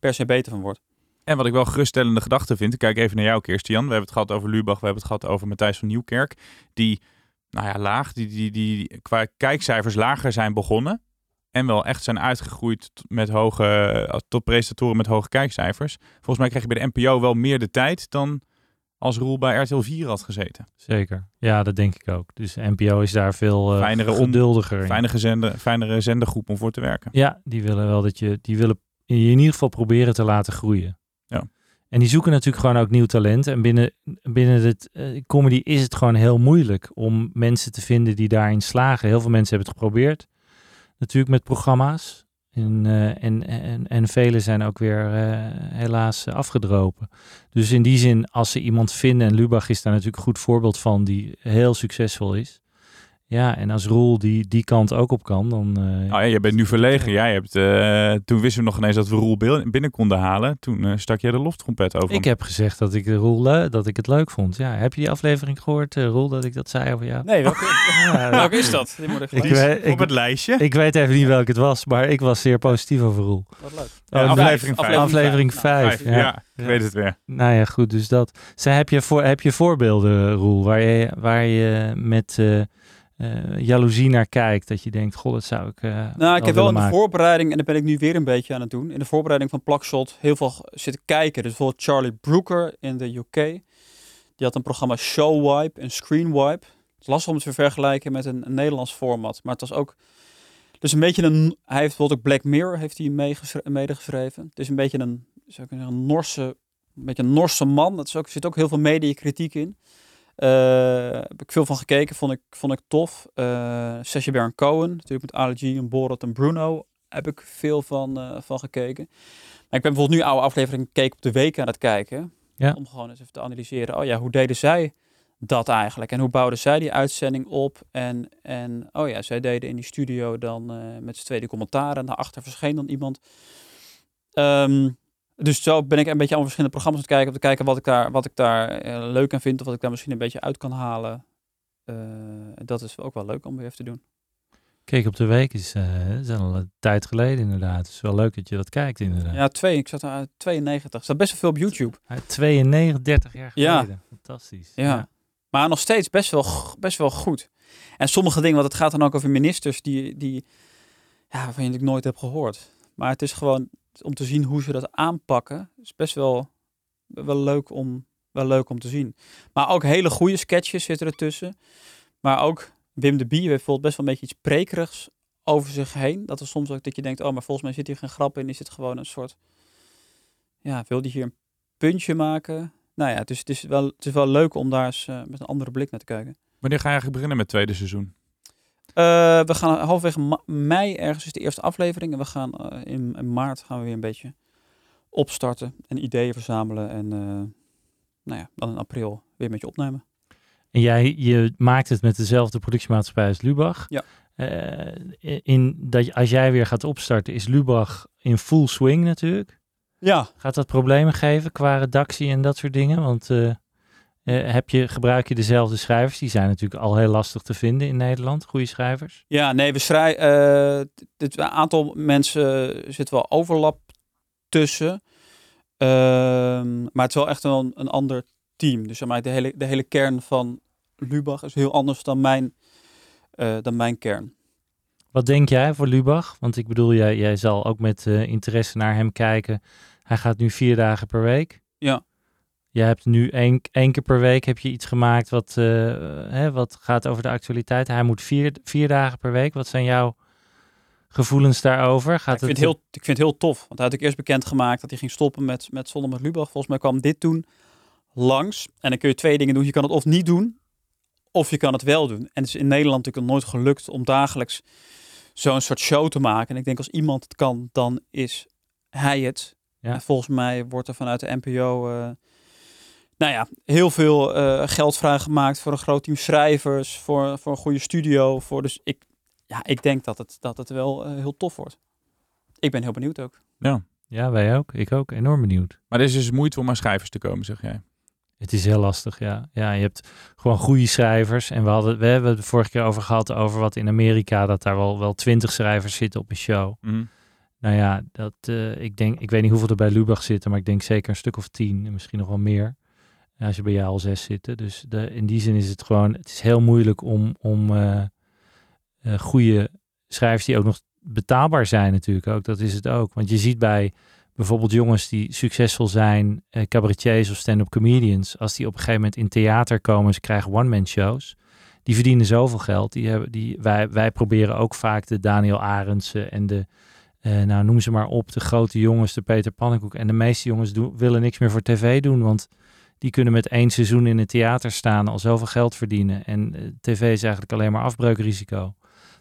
per se beter van wordt. En wat ik wel geruststellende gedachte vind, ik kijk even naar jou, Kirstian. We hebben het gehad over Lubach, we hebben het gehad over Matthijs van Nieuwkerk. Die, nou ja, laag, die, die, die qua kijkcijfers lager zijn begonnen. En wel echt zijn uitgegroeid met hoge, eh, tot presentatoren met hoge kijkcijfers. Volgens mij krijg je bij de NPO wel meer de tijd dan als Roel bij RTL 4 had gezeten. Zeker. Ja, dat denk ik ook. Dus NPO is daar veel eh, Fijnere geduldiger. Fijnere, zender, fijnere zendergroep om voor te werken. Ja, die willen wel dat je, die willen je in ieder geval proberen te laten groeien. En die zoeken natuurlijk gewoon ook nieuw talent. En binnen, binnen het eh, comedy is het gewoon heel moeilijk om mensen te vinden die daarin slagen. Heel veel mensen hebben het geprobeerd. Natuurlijk met programma's. En, eh, en, en, en vele zijn ook weer eh, helaas afgedropen. Dus in die zin, als ze iemand vinden, en Lubach is daar natuurlijk een goed voorbeeld van, die heel succesvol is. Ja, en als Roel die, die kant ook op kan, dan... eh, Nou ja, je bent nu verlegen. Jij hebt, eh, toen wisten we nog ineens dat we Roel binnen konden halen. Toen eh, stak jij de loftrompet over Ik hem. heb gezegd dat ik Roel dat ik het leuk vond. Ja, heb je die aflevering gehoord, eh, Roel, dat ik dat zei over jou? Nee, welke, Ja, welke is dat? Die moet ik op het lijstje. ik weet even niet welke het was, maar ik was zeer positief over Roel. Wat leuk. Ja, Oh, aflevering vijf. vijf. Aflevering vijf, Vijf, ja. ik weet het weer. Nou ja, goed, dus dat. Zij, heb, je voor, heb je voorbeelden, Roel, waar je, waar je met eh, jaloezie naar kijkt? Dat je denkt, goh, dat zou ik. eh, Nou, ik heb wel in de maken. voorbereiding, en dat ben ik nu weer een beetje aan het doen, in de voorbereiding van Plakshot heel veel zitten kijken. Dus bijvoorbeeld Charlie Brooker in de UK, die had een programma Show Wipe en Screen Wipe. Het is lastig om het te vergelijken met een, een Nederlands format, maar het was ook... Dus een beetje een... Hij heeft bijvoorbeeld ook Black Mirror heeft hij medegeschreven. Het is een beetje een, zou ik zeggen, een Norse, een beetje een Norse man. Dat is ook, er zit ook heel veel mediakritiek in. Eh, heb ik veel van gekeken, vond ik, vond ik tof. Eh Sacha Baron Cohen, natuurlijk met Ali G en Borat en Bruno, heb ik veel van, eh, van gekeken. Maar ik ben bijvoorbeeld nu oude aflevering gekeken op de week aan het kijken. Ja. Om gewoon eens even te analyseren. Oh ja, hoe deden zij dat eigenlijk? En hoe bouwden zij die uitzending op? En, en oh ja, zij deden in die studio dan met z'n tweede commentaar. En daarachter verscheen dan iemand. Ehm, dus zo ben ik een beetje aan verschillende programma's aan het kijken. Om te kijken wat ik daar, wat ik daar eh, leuk aan vind. Of wat ik daar misschien een beetje uit kan halen. Eh, dat is ook wel leuk om weer even te doen. Keek op de week is, is al een tijd geleden inderdaad. Het is wel leuk dat je dat kijkt inderdaad. Ja, twee. Ik zat aan 92. Er staat best wel veel op YouTube. Uit 92, 30 jaar Ja. geleden. Fantastisch. Ja. Maar nog steeds best wel, best wel goed. En sommige dingen, want het gaat dan ook over ministers die, die ja, waarvan je natuurlijk nooit hebt gehoord. Maar het is gewoon om te zien hoe ze dat aanpakken. is best wel, wel, leuk om, wel leuk om te zien. Maar ook hele goede sketches zitten ertussen. Maar ook Wim de Bie heeft bijvoorbeeld best wel een beetje iets prekerigs over zich heen. Dat er soms ook dat je denkt, oh, maar volgens mij zit hier geen grap in. Is het gewoon een soort, ja, wil die hier een puntje maken? Nou ja, dus het is wel, het is wel leuk om daar eens eh, met een andere blik naar te kijken. Wanneer ga je eigenlijk beginnen met het tweede seizoen? Eh, we gaan halverwege mei ergens is de eerste aflevering. En we gaan eh, in, in maart gaan we weer een beetje opstarten en ideeën verzamelen. En eh, nou ja, dan in april weer met je opnemen. En jij je maakt het met dezelfde productiemaatschappij als Lubach. Ja. In dat, als jij weer gaat opstarten, is Lubach in full swing natuurlijk. Ja. Gaat dat problemen geven qua redactie en dat soort dingen? Want eh, eh, heb je, gebruik je dezelfde schrijvers? Die zijn natuurlijk al heel lastig te vinden in Nederland, goede schrijvers. Ja, nee, we schrijven. dit een aantal mensen zit wel overlap tussen. Ehm, maar het is wel echt wel een, een ander team. Dus zeg maar, de, hele, de hele kern van Lubach is heel anders dan mijn, eh, dan mijn kern. Wat denk jij voor Lubach? Want ik bedoel, jij, jij zal ook met eh, interesse naar hem kijken. Hij gaat nu vier dagen per week. Ja. Je hebt nu één, één keer per week heb je iets gemaakt wat, eh, hè, wat gaat over de actualiteit. Hij moet vier, vier dagen per week. Wat zijn jouw gevoelens daarover? Gaat ik, vind het, heel, ik vind het heel tof. Want hij had ik eerst bekendgemaakt dat hij ging stoppen met, met Zonder met Lubach. Volgens mij kwam dit toen langs. En dan kun je twee dingen doen. Je kan het of niet doen, of je kan het wel doen. En het is in Nederland natuurlijk nooit gelukt om dagelijks zo'n soort show te maken. En ik denk als iemand het kan, dan is hij het. Ja. En volgens mij wordt er vanuit de NPO eh, nou ja, heel veel eh, geld vrijgemaakt voor een groot team schrijvers, voor, voor een goede studio. Voor, dus ik, ja, ik denk dat het, dat het wel eh, heel tof wordt. Ik ben heel benieuwd ook. Ja. Ja, wij ook. Ik ook. Enorm benieuwd. Maar er is dus moeite om aan schrijvers te komen, zeg jij. Het is heel lastig, ja. Ja, je hebt gewoon goede schrijvers. En we, hadden, we hebben het de vorige keer over gehad, over wat in Amerika, dat daar wel, wel twintig schrijvers zitten op een show. Mhm. Nou ja, dat, eh, ik, denk, ik weet niet hoeveel er bij Lubach zitten, maar ik denk zeker een stuk of tien en misschien nog wel meer. Als je bij jou al zes zitten. Dus de, in die zin is het gewoon, het is heel moeilijk om, om eh, goede schrijvers die ook nog betaalbaar zijn natuurlijk ook. Dat is het ook. Want je ziet bij bijvoorbeeld jongens die succesvol zijn, eh, cabaretiers of stand-up comedians, als die op een gegeven moment in theater komen, ze krijgen one-man shows, die verdienen zoveel geld. Die hebben, die, wij, wij proberen ook vaak de Daniel Arendsen en de, nou noem ze maar op, de grote jongens, de Peter Pannenkoek. En de meeste jongens doen, willen niks meer voor tv doen, want die kunnen met één seizoen in het theater staan, al zoveel geld verdienen. En eh, tv is eigenlijk alleen maar afbreukrisico.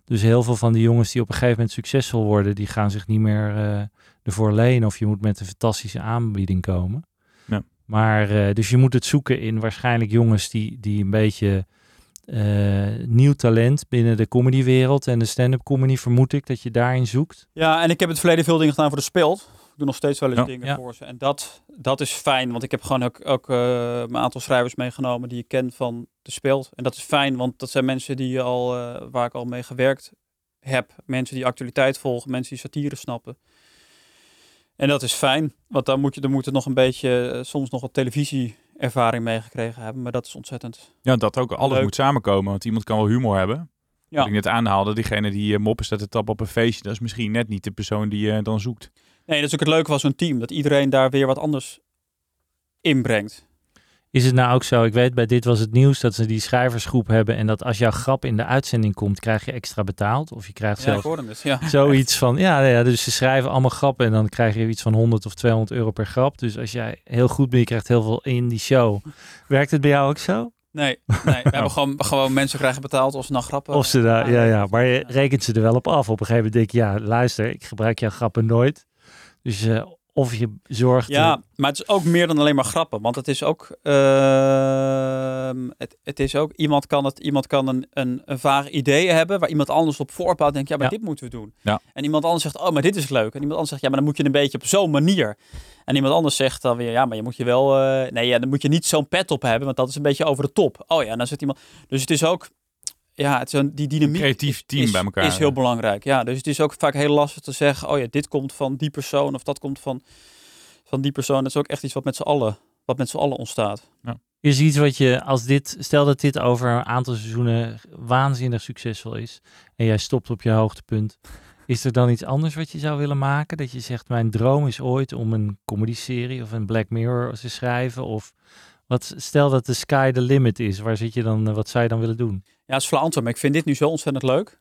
Dus heel veel van die jongens die op een gegeven moment succesvol worden, die gaan zich niet meer eh, ervoor lenen. Of je moet met een fantastische aanbieding komen. Ja. Maar eh, dus je moet het zoeken in waarschijnlijk jongens die, die een beetje eh, nieuw talent binnen de comedywereld en de stand-up comedy vermoed ik dat je daarin zoekt. Ja, en ik heb in het verleden veel dingen gedaan voor de Speld. Ik doe nog steeds wel eens Ja. dingen Ja. voor ze. En dat, dat is fijn, want ik heb gewoon ook, ook eh, een aantal schrijvers meegenomen die ik ken van de Speld. En dat is fijn, want dat zijn mensen die al, eh, waar ik al mee gewerkt heb. Mensen die actualiteit volgen, mensen die satire snappen. En dat is fijn, want dan moet je er moet er nog een beetje, eh, soms nog wat televisieervaring mee gekregen hebben. Maar dat is ontzettend Ja, dat ook alles Leuk. moet samenkomen. Want iemand kan wel humor hebben. Ja. Wat ik net aanhaalde, diegene die eh, moppen staat te tappen op een feestje, dat is misschien net niet de persoon die je dan zoekt. Nee, dat is ook het leuke van zo'n team. Dat iedereen daar weer wat anders inbrengt. Is het nou ook zo? Ik weet bij dit was het nieuws dat ze die schrijversgroep hebben en dat als jouw grap in de uitzending komt, krijg je extra betaald. Of je krijgt Ja, hoorde het, ja. zoiets van, ja, ja, dus ze schrijven allemaal grappen en dan krijg je iets van 100 of 200 euro per grap. Dus als jij heel goed bent, je krijgt heel veel in die show. Werkt het bij jou ook zo? Nee, nee we hebben gewoon, gewoon mensen krijgen betaald als ze nou grappen. Of ze daar, ja, ja, maar je rekent ze er wel op af. Op een gegeven moment denk je, ja, luister, ik gebruik jouw grappen nooit. Dus eh, of je zorgt... Ja, maar het is ook meer dan alleen maar grappen. Want het is ook. ehm, het, het is ook. Iemand kan, het, iemand kan een, een, een vaag idee hebben. waar iemand anders op voorbouwt. Denkt, ja, maar Ja. dit moeten we doen. Ja. En iemand anders zegt, oh, maar dit is leuk. En iemand anders zegt, ja, maar dan moet je een beetje op zo'n manier. En iemand anders zegt dan weer, ja, maar je moet je wel. eh, nee, ja, dan moet je niet zo'n pet op hebben. Want dat is een beetje over de top. Oh ja, en dan zit iemand. Dus het is ook. Ja, het is een, die dynamiek. creatief team is, bij elkaar Is heel belangrijk. Ja, dus het is ook vaak heel lastig te zeggen, oh ja, dit komt van die persoon. Of dat komt van, van die persoon. Dat is ook echt iets wat met z'n allen, wat met z'n allen ontstaat. Is iets wat je, als dit, stel dat dit over een aantal seizoenen waanzinnig succesvol is en jij stopt op je hoogtepunt, is er dan iets anders wat je zou willen maken? Dat je zegt, mijn droom is ooit om een comedy-serie of een Black Mirror te schrijven? Of wat, stel dat de sky the limit is, waar zit je dan, eh, wat zou je dan willen doen? Ja, het is flauw antwoord, maar ik vind dit nu zo ontzettend leuk.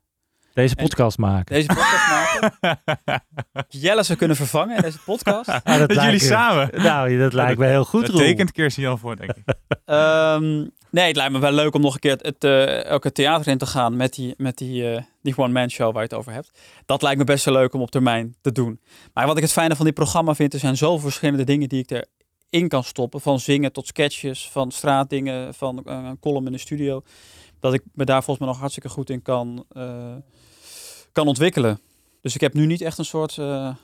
Deze En- podcast maken. Deze podcast maken. Jelle zou kunnen vervangen in deze podcast. Ah, Dat jullie me- samen. Nou, dat lijkt me heel goed, Dat tekent Kirsten Jan voor, denk ik. Ehm, nee, het lijkt me wel leuk om nog een keer het, het, eh, ook het theater in te gaan met die, met die, eh, die one-man show waar je het over hebt. Dat lijkt me best wel leuk om op termijn te doen. Maar wat ik het fijne van dit programma vind, er zijn zoveel verschillende dingen die ik erin kan stoppen. Van zingen tot sketches, van straatdingen, van eh, een column in de studio. Dat ik me daar volgens mij nog hartstikke goed in kan, eh, kan ontwikkelen. Dus ik heb nu niet echt een soort eh,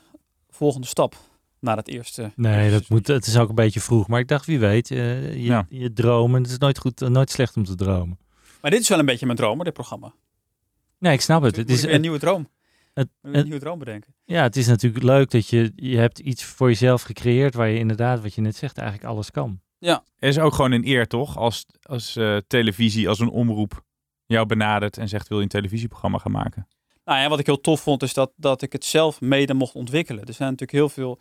volgende stap naar het eerste. Nee, dat moet, het is ook een beetje vroeg. Maar ik dacht, wie weet, je, Ja. je dromen. Het is nooit, goed, nooit slecht om te dromen. Maar dit is wel een beetje mijn droom, dit programma. Nee, ik snap het. Het Het is een nieuwe droom. Het, Een het- nieuwe droom bedenken. ja, het is natuurlijk leuk dat je, je hebt iets voor jezelf gecreëerd waar je inderdaad, wat je net zegt, eigenlijk alles kan. Ja, Er is ook gewoon een eer, toch? Als, als eh, televisie, als een omroep jou benadert en zegt wil je een televisieprogramma gaan maken. Nou ja, wat ik heel tof vond is dat, dat ik het zelf mede mocht ontwikkelen. Er zijn natuurlijk heel veel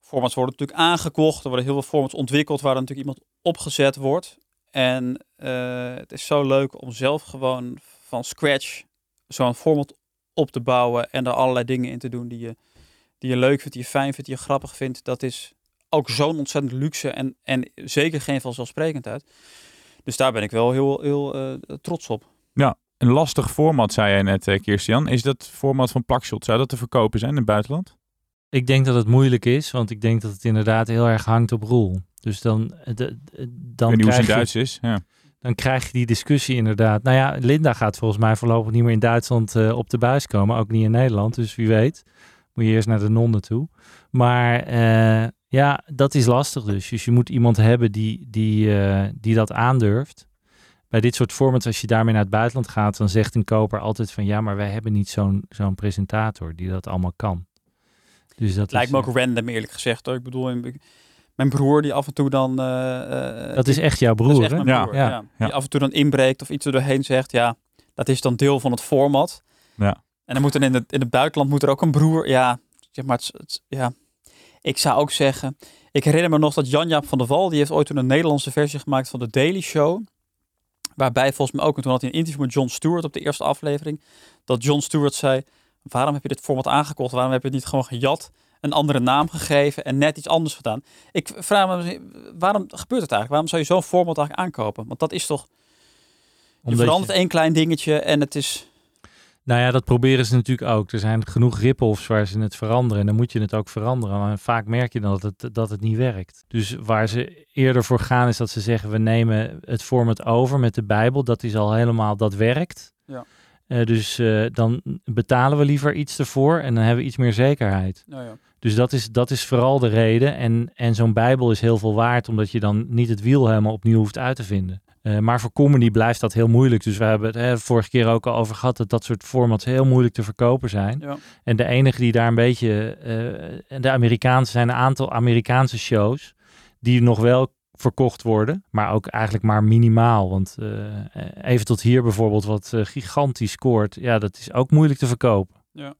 formats worden natuurlijk aangekocht. Er worden heel veel formats ontwikkeld waar er natuurlijk iemand opgezet wordt. En eh, het is zo leuk om zelf gewoon van scratch zo'n format op te bouwen en er allerlei dingen in te doen die je, die je leuk vindt, die je fijn vindt, die je grappig vindt. Dat is ook zo'n ontzettend luxe en, en zeker geen vanzelfsprekendheid. Dus daar ben ik wel heel, heel eh, trots op. Ja, een lastig format, zei jij net, eh, Kirstian. Is dat format van Plakshot, zou dat te verkopen zijn in het buitenland? Ik denk dat het moeilijk is, want ik denk dat het inderdaad heel erg hangt op Roel. Dus dan, de, de- dan weet niet hoe ze in Duits is. Ja. Dan krijg je die discussie inderdaad. Nou ja, Linda gaat volgens mij voorlopig niet meer in Duitsland eh, op de buis komen. Ook niet in Nederland. Dus wie weet, moet je eerst naar de nonnen toe. Maar eh, ja, dat is lastig dus. Dus je moet iemand hebben die, die, eh, die dat aandurft. Bij dit soort formats, als je daarmee naar het buitenland gaat, dan zegt een koper altijd van ja, maar wij hebben niet zo'n zo'n presentator die dat allemaal kan. Dus dat Lijkt is, me ook random eerlijk gezegd. Hoor. Ik bedoel, mijn broer die af en toe dan... eh, eh, Dat is echt jouw dat is broer, echt mijn Ja. broer, Ja. ja. Ja. Die af en toe dan inbreekt of iets er doorheen zegt. Ja, dat is dan deel van het format. Ja. En dan moet er in het, in het buitenland moet er ook een broer... Ja, zeg maar, het, het- ja. Ik zou ook zeggen... Ik herinner me nog dat Jan-Jaap van der Wal... die heeft ooit toen een Nederlandse versie gemaakt van de Daily Show. Waarbij volgens mij ook... En toen had hij een interview met John Stewart op de eerste aflevering. Dat John Stewart zei... Waarom heb je dit format aangekocht? Waarom heb je het niet gewoon gejat? Een andere naam gegeven en net iets anders gedaan. Ik vraag me, waarom gebeurt het eigenlijk? Waarom zou je zo'n format eigenlijk aankopen? Want dat is toch... Je Omdat verandert één klein dingetje en het is... Nou ja, dat proberen ze natuurlijk ook. Er zijn genoeg rip-offs waar ze het veranderen. En dan moet je het ook veranderen. Maar vaak merk je dan dat het, dat het niet werkt. Dus waar ze eerder voor gaan is dat ze zeggen... we nemen het format over met de Bijbel. Dat is al helemaal, dat werkt. Ja. Eh, dus eh, dan betalen we liever iets ervoor en dan hebben we iets meer zekerheid. Nou ja. Dus dat is, dat is vooral de reden. En, en zo'n Bijbel is heel veel waard, omdat je dan niet het wiel helemaal opnieuw hoeft uit te vinden. Eh, maar voor comedy blijft dat heel moeilijk. Dus we hebben het hè, vorige keer ook al over gehad dat dat soort formats heel moeilijk te verkopen zijn. Ja. En de enige die daar een beetje. eh, de Amerikaanse zijn een aantal Amerikaanse shows die nog wel verkocht worden, maar ook eigenlijk maar minimaal. Want eh, even tot hier bijvoorbeeld, wat gigantisch scoort, ja, dat is ook moeilijk te verkopen. Ja.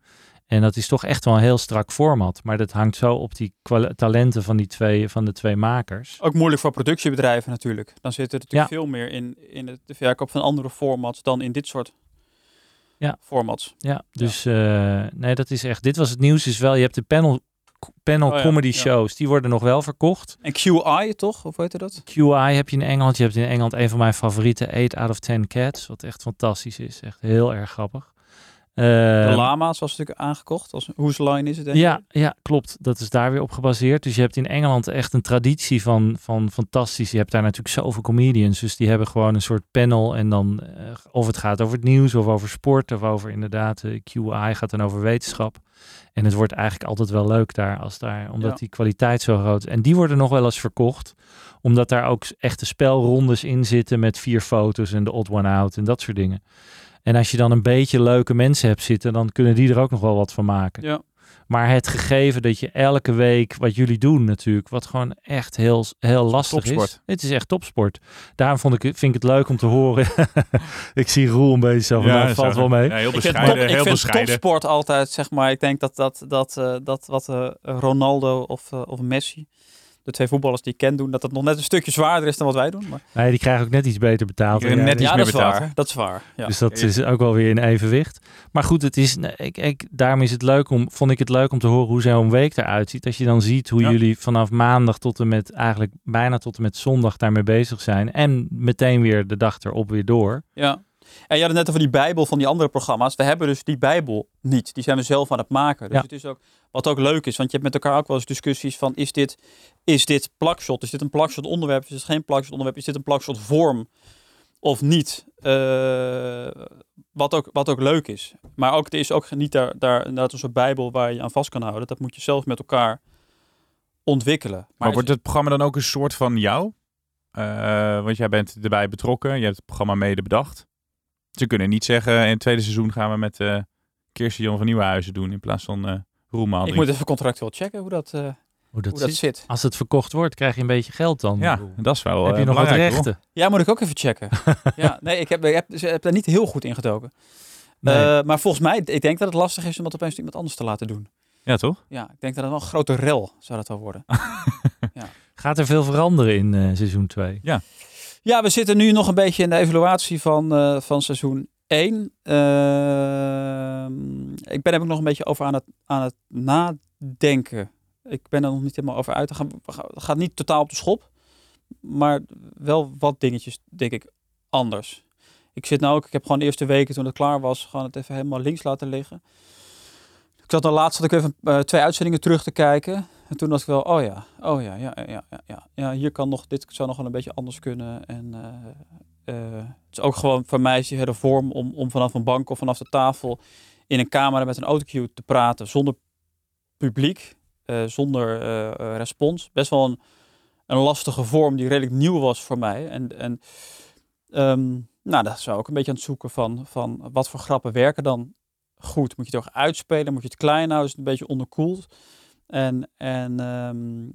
En dat is toch echt wel een heel strak format. Maar dat hangt zo op die talenten van, die twee, van de twee makers. Ook moeilijk voor productiebedrijven natuurlijk. Dan zit er natuurlijk Ja. veel meer in, in het, de verkoop van andere formats dan in dit soort Ja. formats. Ja, dus eh, nee, dat is echt. Dit was het nieuws. Is wel, je hebt de panel, panel Oh comedy ja. shows. Die worden nog wel verkocht. En QI toch? Of weet je dat? QI heb je in Engeland. Je hebt in Engeland een van mijn favoriete 8 out of 10 cats. Wat echt fantastisch is. Echt heel erg grappig. De Eh, Lama's was natuurlijk aangekocht. Als, whose line is het? denk Ja, ik? ja, klopt. Dat is daar weer op gebaseerd. Dus je hebt in Engeland echt een traditie van, van fantastisch. Je hebt daar natuurlijk zoveel comedians. Dus die hebben gewoon een soort panel. En dan eh, of het gaat over het nieuws of over sport of over inderdaad eh, QI gaat dan over wetenschap. En het wordt eigenlijk altijd wel leuk daar, als daar omdat Ja. die kwaliteit zo groot is. En die worden nog wel eens verkocht. Omdat daar ook echte spelrondes in zitten met vier foto's en de odd one out en dat soort dingen. En als je dan een beetje leuke mensen hebt zitten, dan kunnen die er ook nog wel wat van maken. Ja. Maar het gegeven dat je elke week, wat jullie doen natuurlijk, wat gewoon echt heel, heel lastig Topsport. is. Het is echt topsport. Daarom vond ik, vind ik het leuk om te horen. ik zie Roel een beetje zo van, Ja, nou, dat valt zou- wel mee. ja, heel Ik vind, bescheiden. ik heel vind bescheiden. topsport altijd, zeg maar, ik denk dat, dat, dat, eh, dat wat eh, Ronaldo of, eh, of Messi, de twee voetballers die ik ken doen, dat het nog net een stukje zwaarder is dan wat wij doen. Maar... Nee, die krijgen ook net iets beter betaald. Jij. net Ja, iets dat meer is betaald, waar. Dat is waar. Ja. Dus dat is ook wel weer in evenwicht. Maar goed, het is, nee, ik, ik, daarom is het leuk om, vond ik het leuk om te horen hoe zo'n week eruit ziet. Als je dan ziet hoe Ja. jullie vanaf maandag tot en met eigenlijk bijna tot en met zondag daarmee bezig zijn. En meteen weer de dag erop weer door. Ja. En je had het net over die Bijbel van die andere programma's. We hebben dus die Bijbel niet. Die zijn we zelf aan het maken. Dus Ja. het is ook, wat ook leuk is, want je hebt met elkaar ook wel eens discussies van, is dit, is dit plakshot? Is dit een plakshot onderwerp? Is dit geen plakshot onderwerp? Is dit een plakshot vorm of niet? Eh, wat, ook, wat ook leuk is. Maar ook, er is ook niet daar, daar inderdaad een soort Bijbel waar je aan vast kan houden. Dat moet je zelf met elkaar ontwikkelen. Maar, wordt het programma dan ook een soort van jou? Eh, want jij bent erbij betrokken. Je hebt het programma mede bedacht. Ze kunnen niet zeggen, in het tweede seizoen gaan we met eh Kirsten Jan van Nieuwenhuizen doen in plaats van eh Roelmaal. ik moet even contractueel checken hoe dat, eh, Hoe dat, hoe dat zit. zit. Als het verkocht wordt, krijg je een beetje geld dan. Ja, dat is wel Heb je nog wat hoor. rechten? Ja, moet ik ook even checken. ja, nee, ik heb, ik heb, ik heb daar niet heel goed in gedoken. Nee. Eh, maar volgens mij, ik denk dat het lastig is om dat opeens iemand anders te laten doen. Ja, toch? Ja, ik denk dat het wel een grote rel zou dat wel worden. Gaat er veel veranderen in eh, seizoen 2? Ja, we zitten nu nog een beetje in de evaluatie van, eh, van seizoen 1. ik ben er ook nog een beetje over aan het, aan het nadenken. Ik ben er nog niet helemaal over uit. Het gaat, niet totaal op de schop. Maar wel wat dingetjes, denk ik, anders. Ik zit nou ook, ik heb gewoon de eerste weken toen het klaar was, gewoon het even helemaal links laten liggen. Ik zat dan laatst had ik even eh, twee uitzendingen terug te kijken. En toen dacht ik wel, oh ja, oh ja, ja, ja, ja, ja. ja hier kan nog, dit zou nog wel een beetje anders kunnen. En eh, eh, het is ook gewoon voor mij is hele vorm om, om vanaf een bank of vanaf de tafel in een kamer met een autocue te praten zonder publiek, eh, zonder respons. Best wel een, een lastige vorm die redelijk nieuw was voor mij. En, en ehm, nou, dat zou ook een beetje aan het zoeken van, van wat voor grappen werken dan goed. Moet je ook uitspelen? Moet je het klein houden? Is het een beetje onderkoeld? En, en ehm,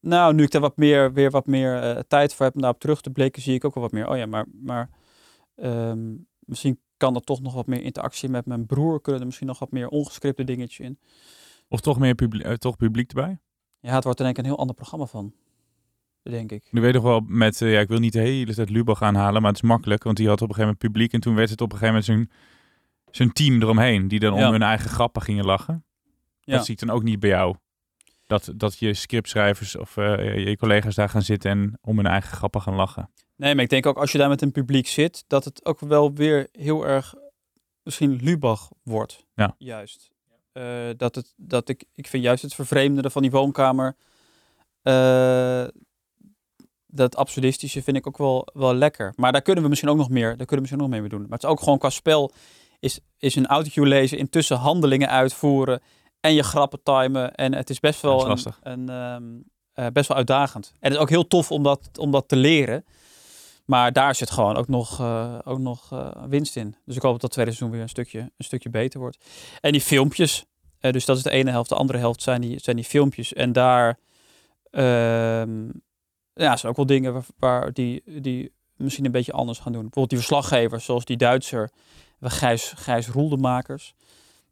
nou, nu ik daar wat meer, weer wat meer eh, tijd voor heb om daarop terug te blikken, zie ik ook wel wat meer. Oh ja, maar, maar ehm, misschien kan er toch nog wat meer interactie met mijn broer. Kunnen er misschien nog wat meer ongescripte dingetjes in. Of toch meer publiek, eh, toch publiek erbij? Ja, het wordt er denk ik een heel ander programma van. Denk ik. Nu weet nog wel met, eh, ja, ik wil niet de hele tijd Lubach aanhalen, maar het is makkelijk, want die had op een gegeven moment publiek en toen werd het op een gegeven moment zijn, zijn team eromheen, die dan Ja. om hun eigen grappen gingen lachen. Ja. Dat zie ik dan ook niet bij jou. Dat, dat je scriptschrijvers of eh, je collega's daar gaan zitten en om hun eigen grappen gaan lachen. Nee, maar ik denk ook als je daar met een publiek zit, dat het ook wel weer heel erg misschien Lubach wordt. Ja. Juist. Eh, dat, het, dat ik, ik vind juist het vervreemdende van die woonkamer, eh, dat absurdistische vind ik ook wel, wel lekker. Maar daar kunnen we misschien ook nog meer, daar kunnen we misschien nog meer mee doen. Maar het is ook gewoon qua spel, is, is een autocue lezen, intussen handelingen uitvoeren en je grappen timen. En het is best wel, is een, een, ehm, eh, best wel uitdagend. En het is ook heel tof om dat, om dat te leren. Maar daar zit gewoon ook nog, eh, ook nog eh, winst in. Dus ik hoop dat het tweede seizoen weer een stukje, een stukje beter wordt. En die filmpjes, dus dat is de ene helft. De andere helft zijn die, zijn die filmpjes. En daar ehm, ja, zijn ook wel dingen waar, waar die, die misschien een beetje anders gaan doen. Bijvoorbeeld die verslaggevers, zoals die Duitser, Gijs, Gijs Roeldemakers.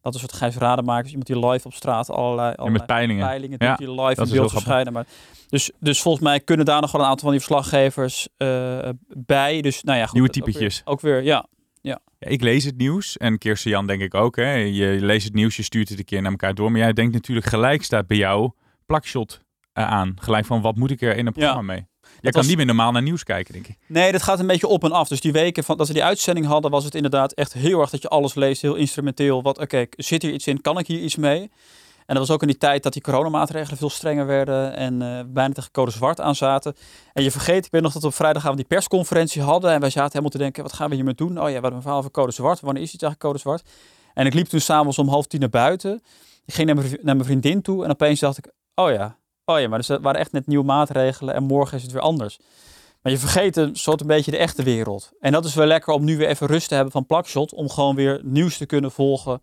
Dat is een soort Gijs Rademakers, iemand die live op straat allerlei, allerlei peilingen. peilingen Ja, die live in beeld verschijnen. Maar, dus, dus volgens mij kunnen daar nog wel een aantal van die verslaggevers eh, bij. Dus nou ja, goed, Nieuwe dat ook weer- typetjes. Ook weer, ja. ja. Ja, ik lees het nieuws en Kirsten Jan denk ik ook. Hè. Je leest het nieuws, je stuurt het een keer naar elkaar door. Maar jij denkt natuurlijk gelijk staat bij jou plakshot eh, aan. Gelijk van wat moet ik er in een programma mee? Jij kan was- niet meer normaal naar nieuws kijken, denk ik. Nee, dat gaat een beetje op en af. Dus die weken van, dat we die uitzending hadden, was het inderdaad echt heel erg dat je alles leest. Heel instrumenteel. Wat, oké, zit hier iets in? Kan ik hier iets mee? En dat was ook in die tijd dat die coronamaatregelen veel strenger werden en eh, bijna tegen code zwart aan zaten. En je vergeet, ik weet nog dat we op vrijdagavond die persconferentie hadden en wij zaten helemaal te denken, wat gaan we hiermee doen? Oh ja, we hadden een verhaal over code zwart. Wanneer is iets eigenlijk code zwart? En ik liep toen s'avonds om half tien naar buiten. Ik ging naar mijn, vri- naar mijn vriendin toe en opeens dacht ik, oh ja, ja, maar dus er waren echt net nieuwe maatregelen en morgen is het weer anders. Maar je vergeet een soort een beetje de echte wereld. En dat is wel lekker om nu weer even rust te hebben van Plakshot. Om gewoon weer nieuws te kunnen volgen.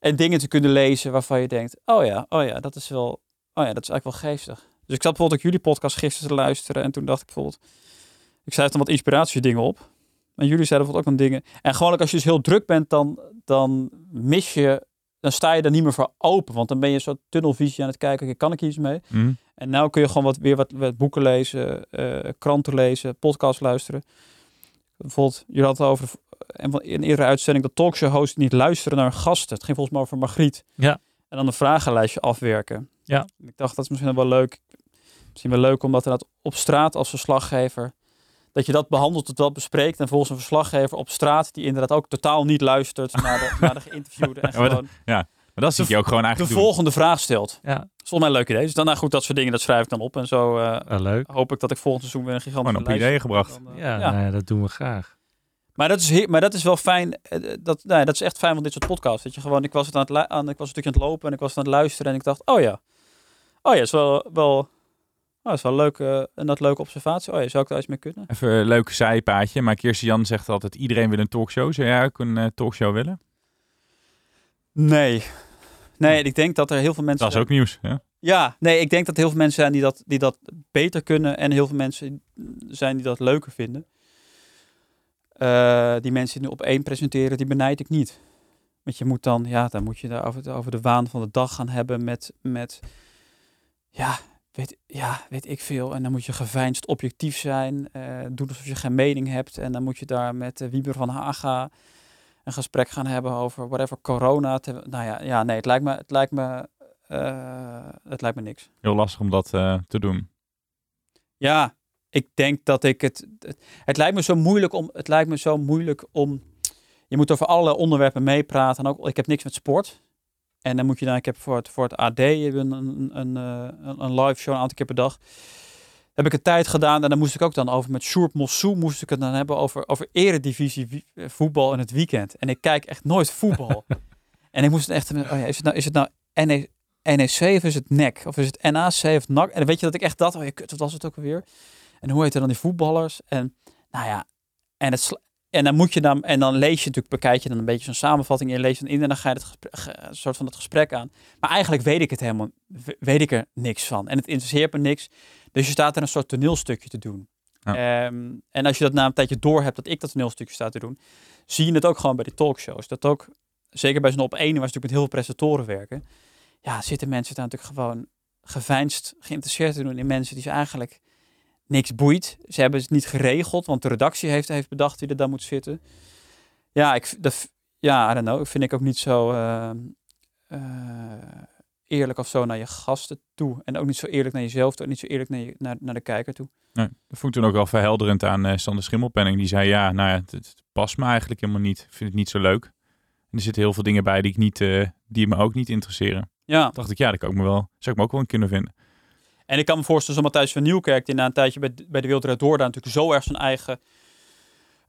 En dingen te kunnen lezen waarvan je denkt, oh ja, oh ja, dat is wel, oh ja, dat is eigenlijk wel geestig. Dus ik zat bijvoorbeeld ook jullie podcast gisteren te luisteren. En toen dacht ik bijvoorbeeld, ik zei dan wat inspiratiedingen op. En jullie zeiden bijvoorbeeld ook dan dingen. En gewoon als je dus heel druk bent, dan, dan mis je, dan sta je er niet meer voor open. Want dan ben je zo tunnelvisie aan het kijken, kan ik hier iets mee? Mhm. En nou kun je gewoon wat, weer wat, wat boeken lezen, eh, kranten lezen, podcast luisteren. Bijvoorbeeld, jullie hadden het over in een eerdere uitzending dat talkshow-hosts niet luisteren naar gasten. Het ging volgens mij over Margriet. Ja. En dan een vragenlijstje afwerken. Ja. Ik dacht, dat is misschien wel leuk. Misschien wel leuk omdat dat op straat als verslaggever, dat je dat behandelt, dat dat bespreekt. En volgens een verslaggever op straat, die inderdaad ook totaal niet luistert naar de, naar de geïnterviewde. En Ja, maar dat- gewoon ja, maar dat zie je ook gewoon de eigenlijk doen. volgende vraag stelt. Ja. Dat is volgens mij een leuk idee. Dus dan nou goed, dat soort dingen, dat schrijf ik dan op. En zo eh, leuk. hoop ik dat ik volgend seizoen weer een gigantische lijst ideeën gebracht. Dan, eh, Ja, ja. Nou ja, dat doen we graag. Maar dat is, maar dat is wel fijn. eh, Dat, nou ja, dat is echt fijn van dit soort podcasts. Dat je gewoon, ik was het aan het, aan, ik was een stukje aan het lopen en ik was het aan het luisteren en ik dacht, oh ja, oh ja, is wel, wel, oh, is wel een leuke, een dat leuke observatie. Oh ja, zou ik daar iets mee kunnen? Even een leuk zijpaadje, maar Kirsten Jan zegt altijd iedereen wil een talkshow. Zou jij ook een eh, talkshow willen? Nee. Nee, ik denk dat er heel veel mensen Dat is ook nieuws. Ja? Ja, nee, ik denk dat heel veel mensen zijn die dat, die dat beter kunnen en heel veel mensen zijn die dat leuker vinden. Eh, die mensen die nu op één presenteren, die benijd ik niet. Want je moet dan, ja, dan moet je daar over, over de waan van de dag gaan hebben met, met ja, weet, ja, weet ik veel. En dan moet je geveinsd objectief zijn, eh doen alsof je geen mening hebt. En dan moet je daar met eh, Wieber van Haga een gesprek gaan hebben over whatever corona. Te, nou ja, ja, nee, het lijkt me, het lijkt me, eh, het lijkt me niks. Heel lastig om dat te doen. Ja, ik denk dat ik het, het. Het lijkt me zo moeilijk om. Het lijkt me zo moeilijk om. Je moet over alle onderwerpen meepraten. En ook, ik heb niks met sport. En dan moet je dan, ik heb voor het, voor het AD een, een, een, een, een live show een aantal keer per dag. Heb ik een tijd gedaan en dan moest ik ook dan over met Sjoerd Mossou moest ik het dan hebben over, over eredivisie voetbal in het weekend. En ik kijk echt nooit voetbal. en ik moest echt, oh ja, is het nou, is het nou NEC, NEC of is het NEC? Of is het NAC of NAC? En dan weet je dat ik echt dacht, oh ja, kut, wat was het ook alweer? En hoe heet dan die voetballers? En nou ja, en, het, en dan moet je dan, en dan lees je natuurlijk, bekijk je dan een beetje zo'n samenvatting in, lees je in en dan ga je het gesprek, soort van het gesprek aan. Maar eigenlijk weet ik het helemaal, weet ik er niks van. En het interesseert me niks. Dus je staat er een soort toneelstukje te doen. Ehm, en als je dat na een tijdje door hebt dat ik dat toneelstukje sta te doen, zie je het ook gewoon bij die talkshows. Dat ook, zeker bij zo'n op één, waar ze natuurlijk met heel veel presentatoren werken, ja, zitten mensen daar natuurlijk gewoon geveinsd geïnteresseerd te doen in mensen die ze eigenlijk niks boeit. Ze hebben het niet geregeld, want de redactie heeft, heeft bedacht wie er dan moet zitten. Ja, ik, dat, ja, I don't know. Vind ik ook niet zo uh, uh, eerlijk of zo naar je gasten toe. En ook niet zo eerlijk naar jezelf toe. En niet zo eerlijk naar, je, naar, naar de kijker toe. Nee, dat vond ik toen ook wel verhelderend aan uh, Sander Schimmelpenning. Die zei, ja, nou ja, het, het, past me eigenlijk helemaal niet. Ik vind het niet zo leuk. En er zitten heel veel dingen bij die, ik niet, die me ook niet interesseren. Ja. dacht ik, ja, dat kan ik me wel, zou ik me ook wel kunnen vinden. En ik kan me voorstellen, zo Matthijs van Nieuwkerk, die na een tijdje bij, de Wereld Door daar natuurlijk zo erg zijn eigen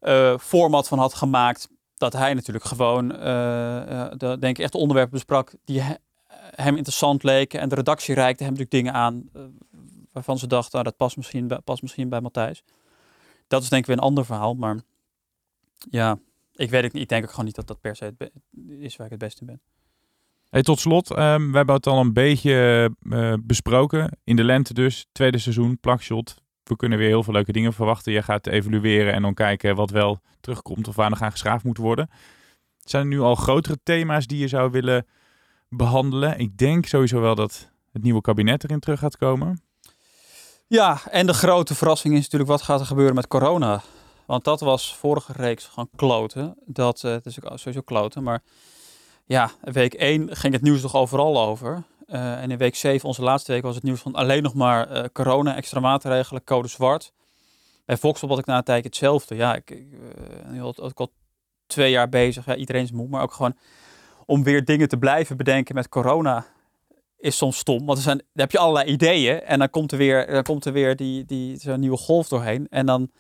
uh, format van had gemaakt, dat hij natuurlijk gewoon, uh, de, denk ik, echt onderwerpen besprak die he, hem interessant leken. En de redactie reikte hem natuurlijk dingen aan waarvan ze dachten, nou, dat past misschien, bij, past misschien bij Matthijs. Dat is denk ik weer een ander verhaal, maar ja, ik weet niet. Denk ook gewoon niet dat dat per se het is waar ik het beste in ben. Tot slot, um, we hebben het al een beetje uh, besproken. In de lente dus, tweede seizoen, plakshot. We kunnen weer heel veel leuke dingen verwachten. Je gaat evalueren en dan kijken wat wel terugkomt of waar nog aan geschaafd moet worden. Zijn er nu al grotere thema's die je zou willen behandelen? Ik denk sowieso wel dat het nieuwe kabinet erin terug gaat komen. Ja, en de grote verrassing is natuurlijk wat gaat er gebeuren met corona. Want dat was vorige reeks gewoon kloten. Dat, het is ook sowieso kloten, maar ja, week 1 ging het nieuws toch overal over. Uh, en in week 7, onze laatste week, was het nieuws van alleen nog maar uh, corona, extra maatregelen, code zwart. Bij Volkswagen had ik na een tijdje hetzelfde. Ja, ik, ik uh, had al twee jaar bezig. Ja, iedereen is moe, maar ook gewoon om weer dingen te blijven bedenken met corona is soms stom. Want er zijn, dan heb je allerlei ideeën en dan komt er weer, dan komt er weer die, die, zo'n nieuwe golf doorheen. En dan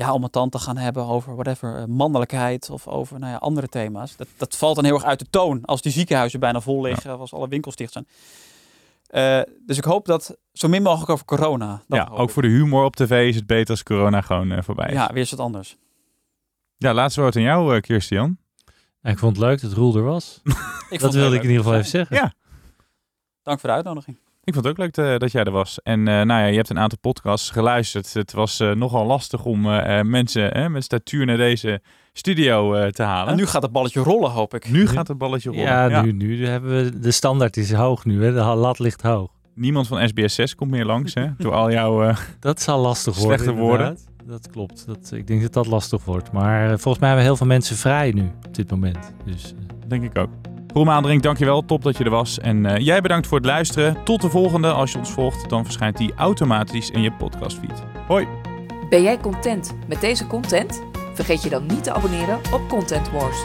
ja, om het dan te gaan hebben over whatever, mannelijkheid of over nou ja, andere thema's. Dat, dat valt dan heel erg uit de toon als die ziekenhuizen bijna vol liggen, ja. of als alle winkels dicht zijn. Uh, dus ik hoop dat zo min mogelijk over corona. Ja, ook ik. voor de humor op tv is het beter als corona gewoon uh, voorbij is. Ja, weer is het anders. Ja, laatste woord aan jou, uh, Kirstian. Ja, ik vond het leuk dat Roel er was. dat wilde ik in ieder geval even zeggen. Ja. Dank voor de uitnodiging. Ik vond het ook leuk te, dat jij er was. En uh, nou ja, je hebt een aantal podcasts geluisterd. Het was uh, nogal lastig om uh, mensen met statuur naar deze studio te halen. En nu gaat het balletje rollen, hoop ik. Nu gaat het balletje rollen. Ja, ja. Nu, nu hebben we de standaard is hoog nu. Hè? De lat ligt hoog. Niemand van SBS 6 komt meer langs, hè? Door al jouw Dat zal lastig worden. Slechte woorden. Dat klopt. Dat, ik denk dat dat lastig wordt. Maar volgens mij hebben heel veel mensen vrij nu op dit moment. Dus, denk ik ook. Roel Maandering, dankjewel. Top dat je er was. En uh, jij bedankt voor het luisteren. Tot de volgende. Als je ons volgt, dan verschijnt die automatisch in je podcastfeed. Hoi. Ben jij content met deze content? Vergeet je dan niet te abonneren op Content Wars.